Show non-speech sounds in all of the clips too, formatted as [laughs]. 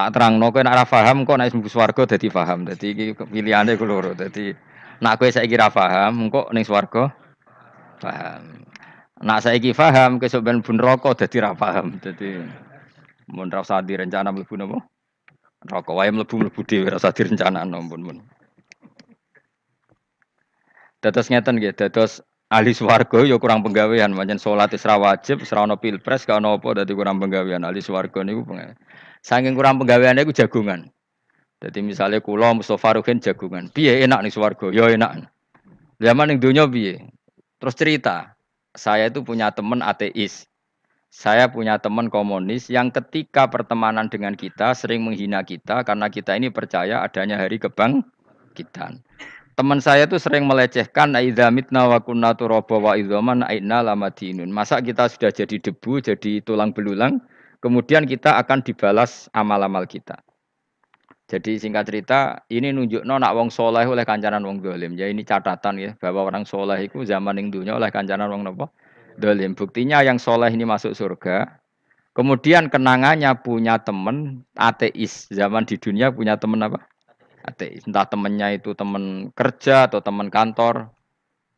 Tak terang no kowe nek ora paham kok nek mlebu swarga dadi paham. Dadi iki pilihane ku loro. Dadi nek kowe saiki ra paham kok ning swarga paham. Nak saiki paham ben bun rokok dadi ra paham. Dadi mun ra usah direncana mlebu? Rokok wae mlebu-mlebu dhewe ra usah direncanakno pun mun. Dados ngeten nggih, dados ahli swarga ya kurang penggawean, pancen salat wis wajib, ono pilpres, gak ono apa dadi kurang penggawean. Ahli swarga niku saking kurang penggaweane iku jagungan. Jadi misalnya kula Mustofa Ruhin jagungan, piye enak nih swarga? Ya enak. Zaman ning donya piye? Terus cerita, saya itu punya teman ateis. Saya punya teman komunis yang ketika pertemanan dengan kita sering menghina kita karena kita ini percaya adanya hari kebangkitan. Teman saya tuh sering melecehkan aidza mitna wa kunna turaba wa idzaman aina lamadinun. Masa kita sudah jadi debu, jadi tulang belulang, kemudian kita akan dibalas amal-amal kita. Jadi singkat cerita, ini nunjuk nak wong soleh oleh kancanan wong dolim. Ya ini catatan ya bahwa orang soleh itu zaman yang dunia oleh kancanan wong nopo dolim. Buktinya yang soleh ini masuk surga. Kemudian kenangannya punya teman ateis. Zaman di dunia punya teman apa? ateis. Entah temannya itu teman kerja atau teman kantor.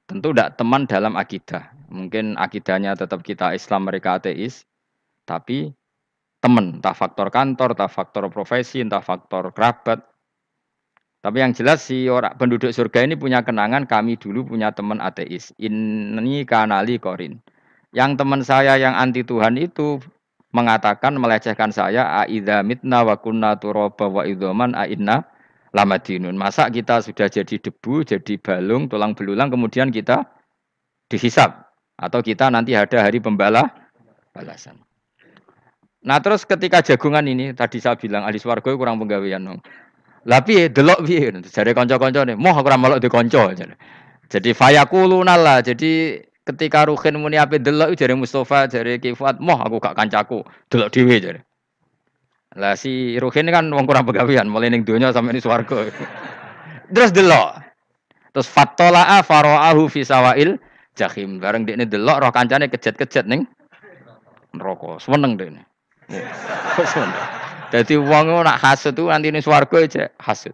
Tentu tidak teman dalam akidah. Mungkin akidahnya tetap kita Islam, mereka ateis. Tapi teman, entah faktor kantor, entah faktor profesi, entah faktor kerabat. Tapi yang jelas si orang penduduk surga ini punya kenangan kami dulu punya teman ateis. Ini kanali korin. Yang teman saya yang anti Tuhan itu mengatakan melecehkan saya aidza mitna wa kunna turaba wa idzaman inna lama dinun. Masa kita sudah jadi debu, jadi balung, tulang belulang, kemudian kita dihisap. Atau kita nanti ada hari pembala balasan. Nah terus ketika jagungan ini, tadi saya bilang ahli swarga kurang penggawean. Tapi delok piye? Jadi konco-konco nih, moh aku ramalok di konco. Jadi fayakuluna lah. Jadi ketika Ruhin muni ape delok jare Mustafa, jare Kifat, moh aku gak kancaku, delok dhewe jare. Lah si Ruhin kan wong kurang pegawean, mulai ning donya sampai ini swarga. [laughs] Terus delok. Terus fatola'a faro'ahu fi sawail jahim. Bareng dekne delok roh kancane kejet-kejet ning neraka. Seneng dekne. Seneng. Dadi wong nak hasud nanti ning swarga aja hasud.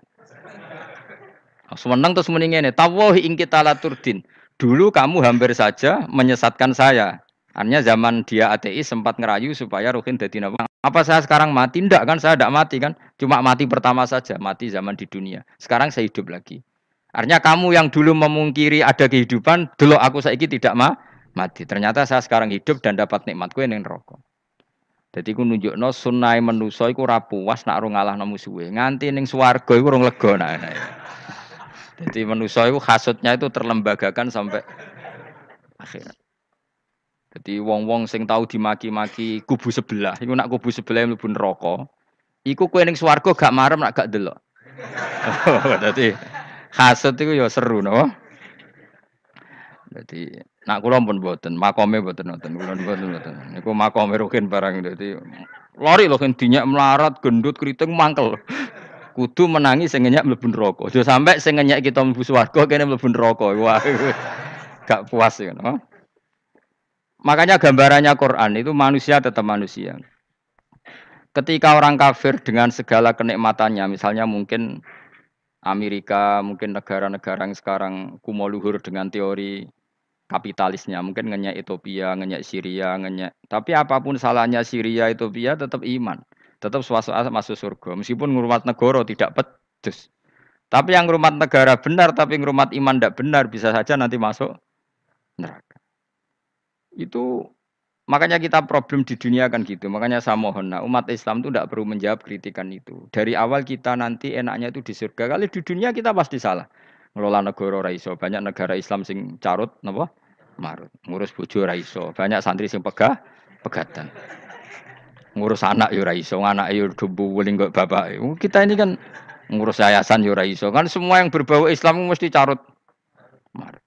Seneng terus muni ngene, tawahi ing kita laturdin. Dulu kamu hampir saja menyesatkan saya. Artinya zaman dia ateis sempat ngerayu supaya Ruhin jadi nabi. Apa saya sekarang mati? Tidak kan, saya tidak mati kan. Cuma mati pertama saja, mati zaman di dunia. Sekarang saya hidup lagi. Artinya kamu yang dulu memungkiri ada kehidupan, dulu aku saiki tidak ma mati. Ternyata saya sekarang hidup dan dapat nikmatku yang rokok. Jadi ku no sunai menuso iku ora puas nak ora ngalahno musuhe. Nganti ning swarga iku ora lega nah. Jadi menuso iku hasutnya itu terlembagakan sampai akhirat. Jadi wong-wong sing tahu dimaki-maki kubu sebelah, iku nak kubu sebelah mlebu neraka. Iku kowe ning swarga gak marem nak gak delok. [laughs] Dadi hasud iku ya seru no. Jadi nak kula pun mboten, makome mboten wonten, kula mboten mboten. Niku makome rukin barang dadi lari lho kan dinyak melarat, gendut, keriting mangkel. Kudu menangi sing ngenyak mlebu neraka. Aja sampe kita mlebu swarga kene mlebu neraka. Wah. Gak puas ya? Makanya gambarannya Quran itu manusia tetap manusia. Ketika orang kafir dengan segala kenikmatannya, misalnya mungkin Amerika, mungkin negara-negara yang sekarang kumo luhur dengan teori kapitalisnya, mungkin ngenyek Ethiopia, ngenyek Syria, ngenyek. Tapi apa pun salahnya Syria, Ethiopia tetap iman, tetap suasana masuk surga. Meskipun ngurmat negara tidak pedes. Tapi yang ngurmat negara benar, tapi ngurmat iman tidak benar, bisa saja nanti masuk neraka. Itu makanya kita problem di dunia kan gitu. Makanya saya mohon, nah, umat Islam itu tidak perlu menjawab kritikan itu. Dari awal kita nanti enaknya itu di surga. Kali di dunia kita pasti salah. Ngelola negara raiso. Banyak negara Islam sing carut, napa? Marut. Ngurus bojo raiso. Banyak santri sing pegah, pegatan. Ngurus anak yo raiso, anak yo dumbu weling kok bapak. Kita ini kan ngurus yayasan yo raiso. Kan semua yang berbau Islam mesti carut. Marut.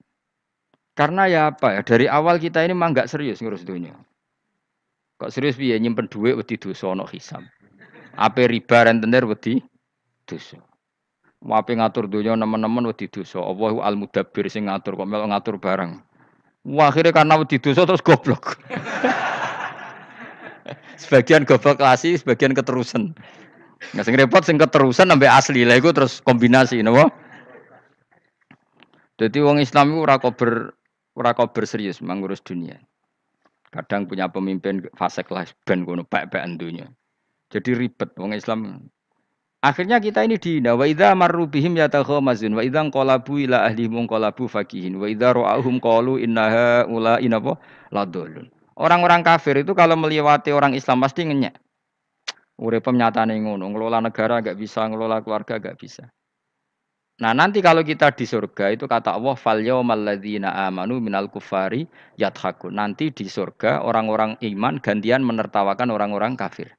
Karena ya apa ya, dari awal kita ini mah nggak serius ngurus dunia. Kok serius biaya nyimpen duit wedi dosa ono hisab. Apa riba rentenir wedi dosa. Wape ngatur dunia nemen-nemen wedi dosa. Allah al mudabbir sing ngatur kok mel ngatur barang. Wah, akhirnya karena wedi dosa terus goblok. [laughs] sebagian goblok klasik, sebagian keterusan. Nggak sing repot sing keterusan sampai asli lah iku terus kombinasi napa? Jadi wong Islam itu ora kober ora kober serius mengurus dunia. Kadang punya pemimpin fasek lah ben kono pek-pekan dunia. Jadi ribet wong Islam. Akhirnya kita ini dihina wa idza marru bihim yatakhamazun wa idza qalabu ila qalabu fakihin wa idza ra'ahum qalu innaha ula inapa ladulun. Orang-orang kafir itu kalau melewati orang Islam pasti ngenyek. Urip nyatane ngono, ngelola negara gak bisa, ngelola keluarga gak bisa. Nah nanti kalau kita di surga itu kata Allah fal yaumal amanu minal kufari yadhaku. Nanti di surga orang-orang iman gantian menertawakan orang-orang kafir.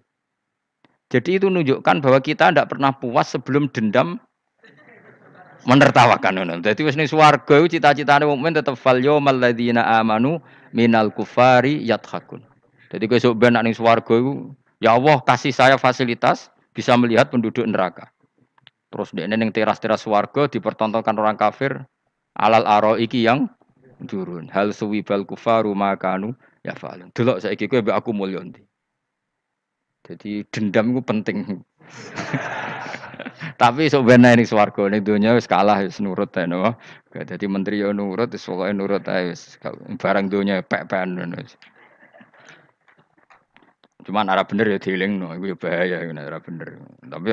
Jadi itu menunjukkan bahwa kita tidak pernah puas sebelum dendam menertawakan. Jadi wis ning swarga cita-citane mukmin tetap fal yaumal amanu minal kufari yadhakun. Jadi kowe sok ben ning swarga ya Allah kasih saya fasilitas bisa melihat penduduk neraka. Terus dia neng teras-teras warga dipertontonkan orang kafir alal aro iki yang turun. Hal suwibal kufaru makanu ya falun. Delok saya kowe aku mulya Jadi dendam itu penting. Tapi sok ben ning swarga ning donya wis kalah wis nurut ae no. Dadi menteri yo nurut pokoke nurut ae wis barang donya pek-pekan. Cuman arah bener ya dielingno iku ya bahaya ora bener. Tapi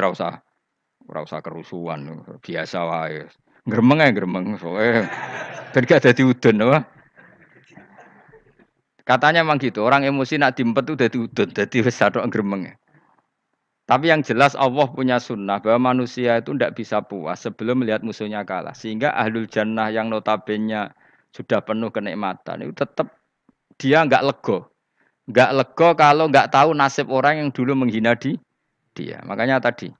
Ora usah kerusuhan, biasa wae. Gremeng ae gremeng, soalnya ben gak dadi udun apa? Katanya memang gitu, orang emosi nak dimpet dadi udun, dadi wis satok gremeng. Tapi yang jelas Allah punya sunnah bahwa manusia itu tidak bisa puas sebelum melihat musuhnya kalah. Sehingga ahlul jannah yang notabene sudah penuh kenikmatan itu tetap dia nggak lego. Nggak lego kalau nggak tahu nasib orang yang dulu menghina di dia. Makanya tadi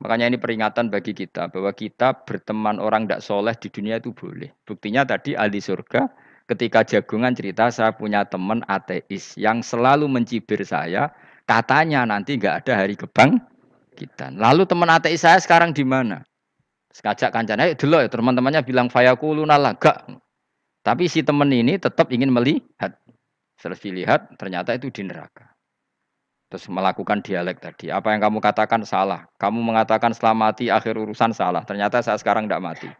Makanya ini peringatan bagi kita bahwa kita berteman orang tidak soleh di dunia itu boleh. Buktinya tadi ahli surga ketika jagungan cerita saya punya teman ateis yang selalu mencibir saya. Katanya nanti nggak ada hari kebang kita. Lalu teman ateis saya sekarang di mana? Sekajak kancana, ayo dulu ya teman-temannya bilang fayakuluna laga. Tapi si teman ini tetap ingin melihat. Setelah dilihat ternyata itu di neraka. Terus melakukan dialek tadi. Apa yang kamu katakan salah. Kamu mengatakan setelah mati akhir urusan salah. Ternyata saya sekarang tidak mati.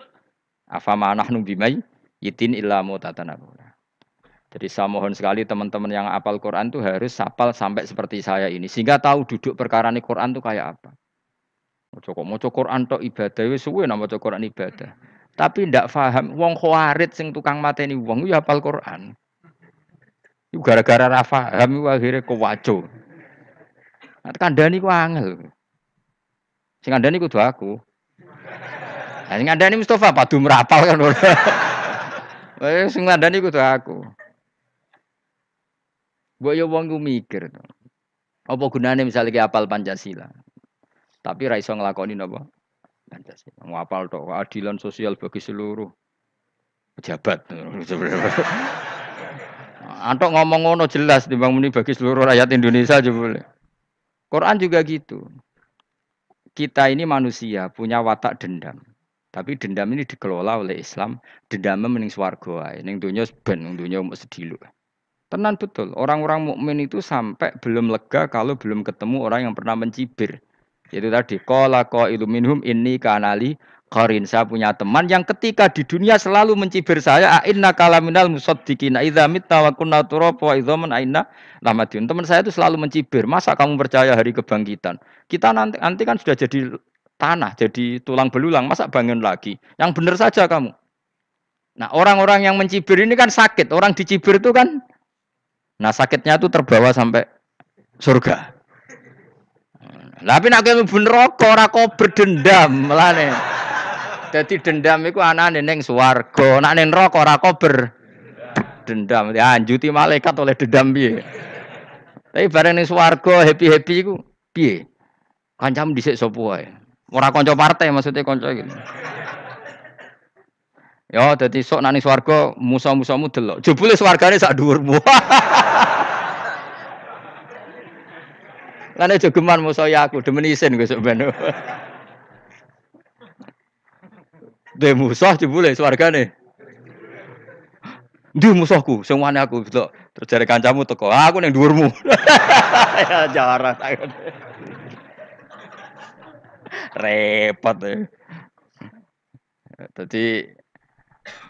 Afama nahnu bimai yitin illa mutatanabura. Jadi saya mohon sekali teman-teman yang apal Quran itu harus sapal sampai seperti saya ini. Sehingga tahu duduk perkara ini Quran itu kayak apa. Mau mau Quran to ibadah, wis suwe nama Quran ibadah. Tapi ndak faham, wong khawarit sing tukang mateni wong ya apal Quran. Gara-gara ra paham akhirnya kewaco. Nah, kandani ku angel. Sing kandani kudu aku. Nah, sing kandani Mustafa padu merapal kan. Eh sing kandani kudu aku. Mbok yo wong ku mikir to. Apa gunane misalnya ki apal Pancasila. Tapi ra iso nglakoni napa? Pancasila. Ngapal tok keadilan sosial bagi seluruh pejabat. [laughs] Antok ngomong ngono jelas timbang muni bagi seluruh rakyat Indonesia aja boleh. Quran juga gitu. Kita ini manusia punya watak dendam. Tapi dendam ini dikelola oleh Islam. Dendamnya mending swargo ae. Ning dunia ben, ning mau sedilu. Tenan betul. Orang-orang mukmin itu sampai belum lega kalau belum ketemu orang yang pernah mencibir. Itu tadi qala qailu minhum inni kanali qarin. Saya punya teman yang ketika di dunia selalu mencibir saya, inna kalaminal musaddiqina idza mitta wa kunna turaba wa idzaman aina lamadun. Teman saya itu selalu mencibir. Masa kamu percaya hari kebangkitan? Kita nanti nanti kan sudah jadi tanah, jadi tulang belulang, masa bangun lagi? Yang benar saja kamu. Nah, orang-orang yang mencibir ini kan sakit. Orang dicibir itu kan nah sakitnya itu terbawa sampai surga. Tapi nak kamu bener rokok, ora kok berdendam melane. Jadi dendam itu anak neng suwargo, nak neng rokok kok berdendam. Dianjuti malaikat oleh dendam piye. Tapi bareng neng suwargo happy happy ku piye? Kancam dhisik sapa wae. Ora kanca partai maksudnya kanca gitu. Ya, dadi sok nang swarga musa-musamu delok. Jebule swargane sak dhuwurmu. Lan jogeman musuh ya aku demen isin gue sebenarnya. Dhe musuh jebule swargane. Ndi musuhku, sing wani aku delok. Terus jare kancamu teko, ah, aku ning dhuwurmu. [laughs] ya jarang. Repot ya. Jadi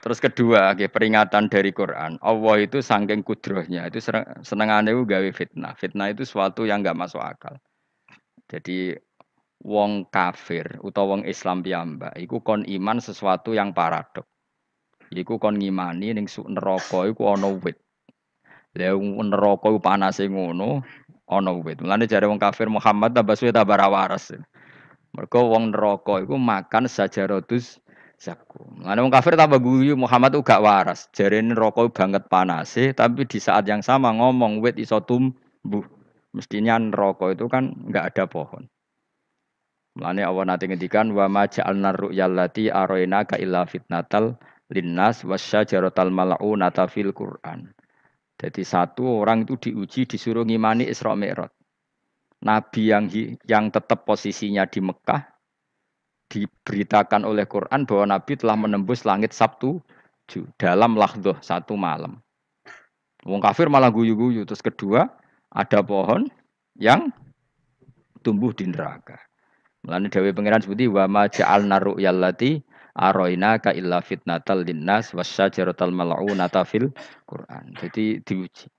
terus kedua, okay, peringatan dari Quran. Allah itu sangking kudrohnya itu senengannya itu gawe fitnah. Fitnah itu sesuatu yang nggak masuk akal. Jadi wong kafir utawa wong Islam piyambak iku kon iman sesuatu yang paradok. Iku kon ngimani ning neraka iku ana wit. Lah neraka iku panase ngono, ana wit. Mulane jare wong kafir Muhammad tambah suwe tambah waras. Mergo wong neraka iku makan sajarotus zakum. Mulane wong kafir tambah guyu Muhammad tuh gak waras. Jarene neraka banget panase, tapi di saat yang sama ngomong wit iso tumbuh. Mestinya neraka itu kan nggak ada pohon. Mulane Allah nanti ngendikan wa ma ja'alna ru'yallati aroina ka illa fitnatal linnas wasyajaratal mal'unata fil Qur'an. Jadi satu orang itu diuji disuruh ngimani Isra Mi'raj. Nabi yang yang tetap posisinya di Mekah diberitakan oleh Quran bahwa Nabi telah menembus langit Sabtu dalam lahdoh satu malam. Wong kafir malah guyu-guyu. Terus kedua, ada pohon yang tumbuh di neraka. Mulane Dewi Pangeran seperti wa ma ja'alna ru'yallati aroina ka illa fitnatal linnas wasyajaratal mal'unata fil Quran. Jadi diuji.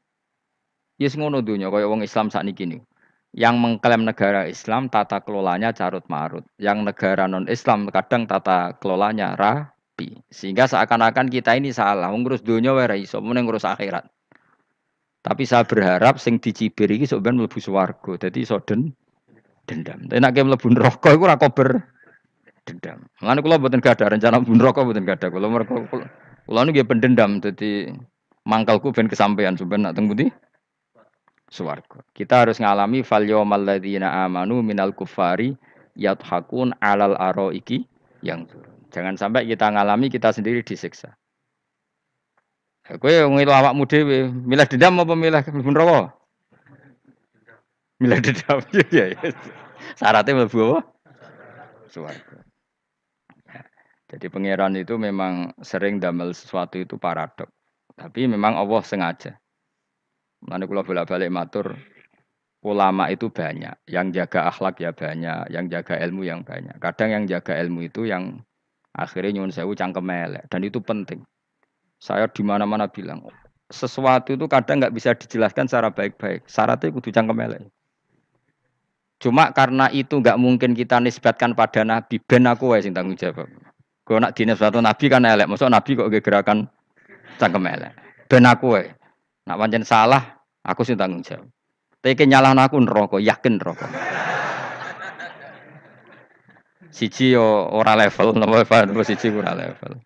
Yes ngono dunya kaya wong Islam sakniki niku yang mengklaim negara Islam tata kelolanya carut marut. Yang negara non Islam kadang tata kelolanya rapi. Sehingga seakan-akan kita ini salah. Ngurus dunia wae iso, ngurus akhirat. Tapi saya berharap sing dicibir iki sebenarnya mlebu swarga. Dadi iso den dendam. Tapi nek mlebu neraka iku ora kober dendam. Lan kula mboten gadah rencana mlebu neraka mboten gadah. Kula mergo kula niku pendendam dadi mangkalku ben kesampaian sebenarnya teng pundi? Swarga. Kita harus ngalami fal yawmal ladzina amanu minal kufari yadhakun alal iki yang Jangan sampai kita ngalami kita sendiri disiksa. Kowe ngilu awakmu dhewe, milah dendam apa milah mlebu neraka? Milah dendam. [laughs] Ya ya. Syaratnya mlebu apa? Swarga. Jadi pangeran itu memang sering damel sesuatu itu paradok. Tapi memang Allah sengaja. Mana kalau bolak-balik matur, ulama itu banyak, yang jaga akhlak ya banyak, yang jaga ilmu yang banyak. Kadang yang jaga ilmu itu yang akhirnya nyun sewu cangkem elek dan itu penting. Saya di mana-mana bilang sesuatu itu kadang nggak bisa dijelaskan secara baik-baik. Syaratnya kudu cangkem elek. Cuma karena itu nggak mungkin kita nisbatkan pada nabi, ben aku sing tanggung jawab. Kalau nak dinisbatkan nabi kan elek, maksud nabi kok gerakan cangkem elek. Ben aku Nak pancen salah, aku sih tanggung jawab. Tapi nyalah aku neraka, yakin neraka. Siji yo ora level, napa Pak? Siji ora level.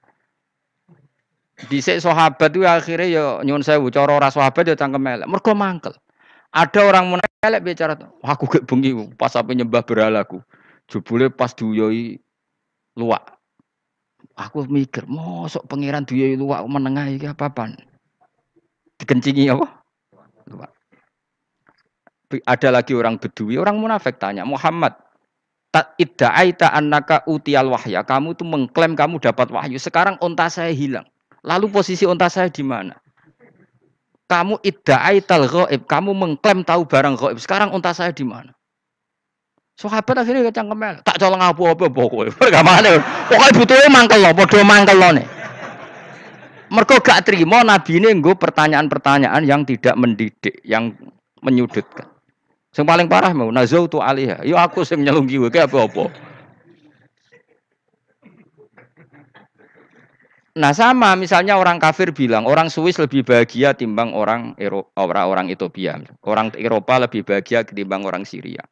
Dhisik sahabat itu akhirnya yo nyun sewu cara ora sahabat yo cangkem elek. Mergo mangkel. Ada orang menelek bicara, aku gak bengi pas apa nyembah berhalaku. Jebule pas duyoi luak. Aku mikir, mosok pangeran duyoi luak menengah iki apa-apaan? Dikencingi apa? Ada lagi orang bedui, orang munafik tanya, Muhammad, tak idda'aita annaka utial wahya. Kamu tuh mengklaim kamu dapat wahyu. Sekarang onta saya hilang. Lalu posisi onta saya di mana? Kamu idda'aital ghaib. Kamu mengklaim tahu barang ghaib. Sekarang onta saya di mana? Sahabat akhirnya kacang kemel. Tak colong apa-apa pokoknya. [laughs] Gak mana. Pokoknya butuhnya mangkel loh. Podo mangkel loh nih. Mereka gak terima nabi ini nggo pertanyaan-pertanyaan yang tidak mendidik, yang menyudutkan. Yang paling parah mau nazau tu alihah. Yo aku sing nyelunggi wae apa-apa. Nah sama misalnya orang kafir bilang orang Swiss lebih bahagia timbang orang Eropa, orang orang Ethiopia. Orang Eropa lebih bahagia ketimbang orang Syria.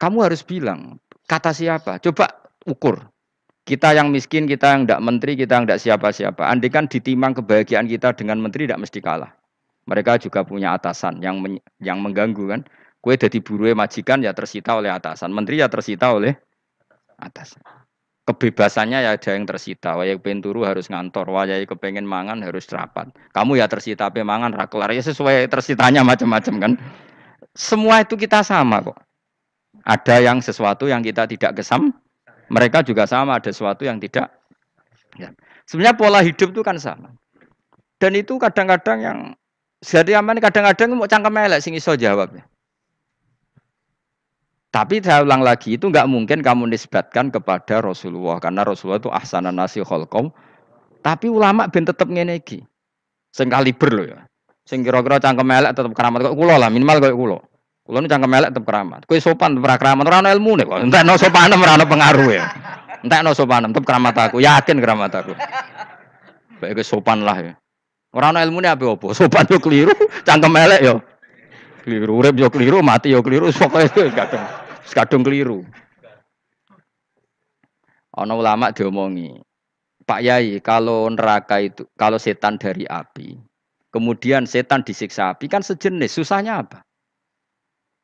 Kamu harus bilang kata siapa? Coba ukur. Kita yang miskin, kita yang tidak menteri, kita yang tidak siapa-siapa. Andai kan ditimang kebahagiaan kita dengan menteri tidak mesti kalah. Mereka juga punya atasan yang men yang mengganggu kan. Kue jadi buruh majikan ya tersita oleh atasan, menteri ya tersita oleh atasan. Kebebasannya ya ada yang tersita. Wayai penturu harus ngantor, wayai kepengen mangan harus rapat. Kamu ya tersita pe mangan rakelar ya sesuai tersitanya macam-macam kan. Semua itu kita sama kok. Ada yang sesuatu yang kita tidak kesam, mereka juga sama ada sesuatu yang tidak. Ya. Sebenarnya pola hidup itu kan sama. Dan itu kadang-kadang yang jadi aman kadang-kadang mau cangkem elek sing iso jawab. Tapi saya ulang lagi itu nggak mungkin kamu nisbatkan kepada Rasulullah karena Rasulullah itu ahsanan nasi kholkom. Tapi ulama ben tetep ngene iki. Sing kaliber loh ya. Sing kira-kira cangkem elek tetep keramat kok kula lah minimal kok kula. Kula nu cangkem elek tetep keramat. Kowe sopan tetep keramat ora ono ilmune kok. Entekno sopan ora ono pengaruh ya. Entekno sopan tetep keramat aku, yakin keramat aku. Baik sopan lah ya. Ora ono ilmune apa opo? [laughs] Sopan yo keliru, cangkem elek yo keliru, urip yo keliru, mati yo keliru, pokoke kadung kadung keliru. Ana ulama diomongi, Pak Yai, kalau neraka itu, kalau setan dari api, kemudian setan disiksa api kan sejenis, susahnya apa?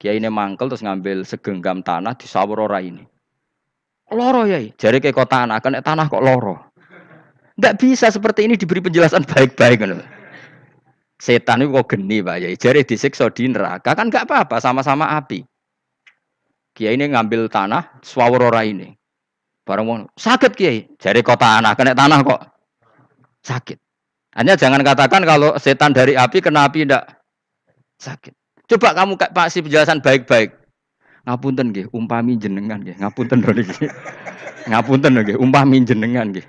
Kiai ini mangkel terus ngambil segenggam tanah di sawur ora ini. Loro ya, jari ke kota tanah, kan tanah kok loro. Enggak bisa seperti ini diberi penjelasan baik-baik. Setan itu kok geni Pak ya. Jari disiksa di neraka kan enggak apa-apa, sama-sama api. Kiai ini ngambil tanah swawur ora ini. Barang mau sakit Kiai. Jari kota tanah, kena tanah kok sakit. Hanya jangan katakan kalau setan dari api kena api tidak sakit. Coba kamu kasih penjelasan baik-baik. Ngapunten nggih, umpami jenengan nggih. Ngapunten lho niki. Ngapunten lho nggih, umpami jenengan nggih.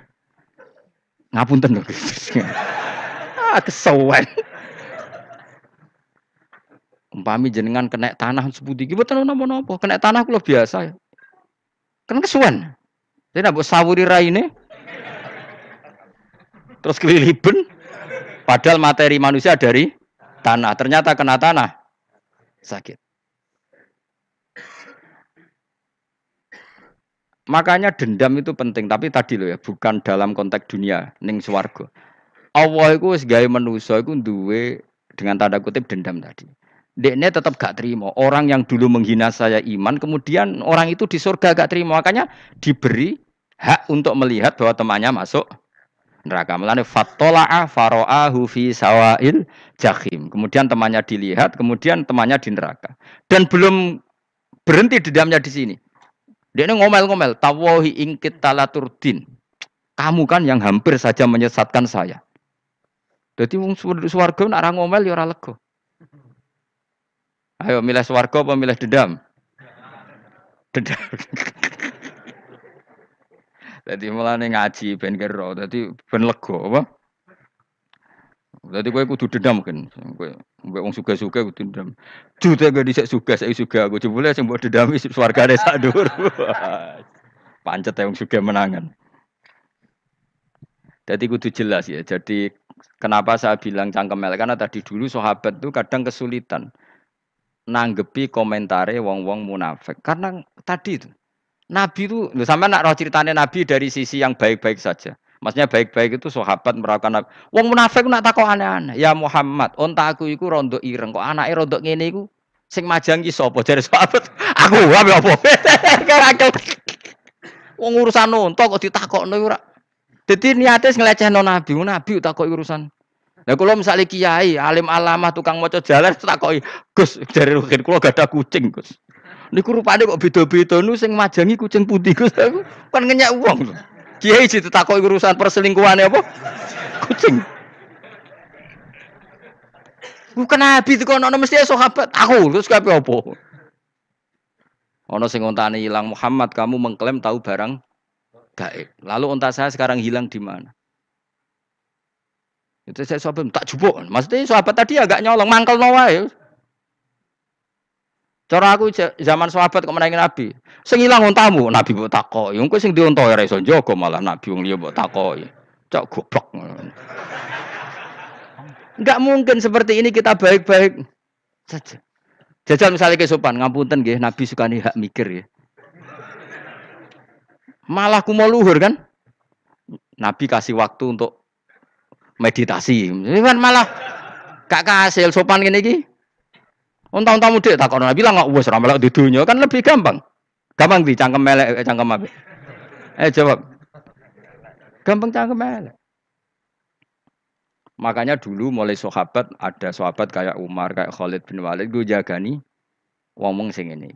Ngapunten lho. ah kesawan. Umpami jenengan kena tanah seputi iki boten napa-napa. Kena tanah kula biasa ya. Kan kesuwen. Jadi nak sawuri raine. Terus keliliben. Padahal materi manusia dari tanah. Ternyata kena tanah sakit. Makanya dendam itu penting, tapi tadi loh ya, bukan dalam konteks dunia, ning swarga. Allah itu wis gawe manusa iku duwe dengan tanda kutip dendam tadi. Dekne tetap gak terima. Orang yang dulu menghina saya iman, kemudian orang itu di surga gak terima. Makanya diberi hak untuk melihat bahwa temannya masuk neraka. Melane fatola'a faro'ahu fi sawail jahim. Kemudian temannya dilihat, kemudian temannya di neraka. Dan belum berhenti dendamnya di sini. Dia ngomel-ngomel, tawahi ingkit talaturdin. Kamu kan yang hampir saja menyesatkan saya. Jadi wong swarga nak ora ngomel ya ora lega. Ayo milih swarga apa milih dendam? Dendam. [laughs] Jadi mulane ngaji ben kero, dadi ben lega apa? Dadi kowe kudu dendam kan. Kowe mbek wong suga-suga kudu dendam. Jute gak dhisik suga, saiki suga aku jebule sing mbok dendami [laughs] swargane sak dhuwur. [laughs] Pancet wong suga menangan. Jadi kudu jelas ya. Jadi kenapa saya bilang cangkemel karena tadi dulu sahabat itu kadang kesulitan nanggepi komentare wong-wong munafik. Karena tadi itu Nabi itu, sama nak roh ceritanya Nabi dari sisi yang baik-baik saja. Maksudnya baik-baik itu sahabat merawakan Nabi. Wong munafik nak takut aneh-aneh. Ya Muhammad, onta aku iku rondo ireng. Kok anaknya rondo ngene iku sing majang ki sapa jare sahabat. [laughs] Aku wae apa? [laughs] Kerakel. Wong urusan onta kok ditakokno ora. Dadi niate nglecehno Nabi, Nabi takok urusan. Lah kula misalnya kiai, alim alamah, tukang maca jalan [laughs] takoki, Gus, jare kula gak ada kucing, Gus. Niku rupane kok beda-beda nu sing majangi kucing putih Gus aku kan ngenyak uang. Kiai ditakoki urusan perselingkuhan apa? Kucing. Bukan nabi itu kono mesti sahabat. Aku terus kabeh apa? Ono sing ontane hilang Muhammad kamu mengklaim tahu barang gaib. Lalu onta saya sekarang hilang di mana? Itu saya sahabat tak jupuk. Maksudnya sahabat tadi agak nyolong mangkel nawa ya. Cara aku zaman sahabat kok menangi Nabi. Sing ilang Nabi mbok takoki. Wong kowe sing diunta ora iso malah Nabi wong liya mbok takoki. Cok goblok. Enggak mungkin seperti ini kita baik-baik saja. Jajal misalnya kesopan, ngapunten nggih, Nabi suka nih hak mikir ya. Malah mau luhur kan? Nabi kasih waktu untuk meditasi. Ini kan malah gak kasih sopan gini Untung tamu dek takon Nabi lah nggak usah ramalak di dunia kan lebih gampang. Gampang di cangkem melek cangkem apa? Eh jawab. Gampang cangkem melek. Makanya dulu mulai sahabat ada sahabat kayak Umar, kayak Khalid bin Walid gue jagani ngomong sing ini.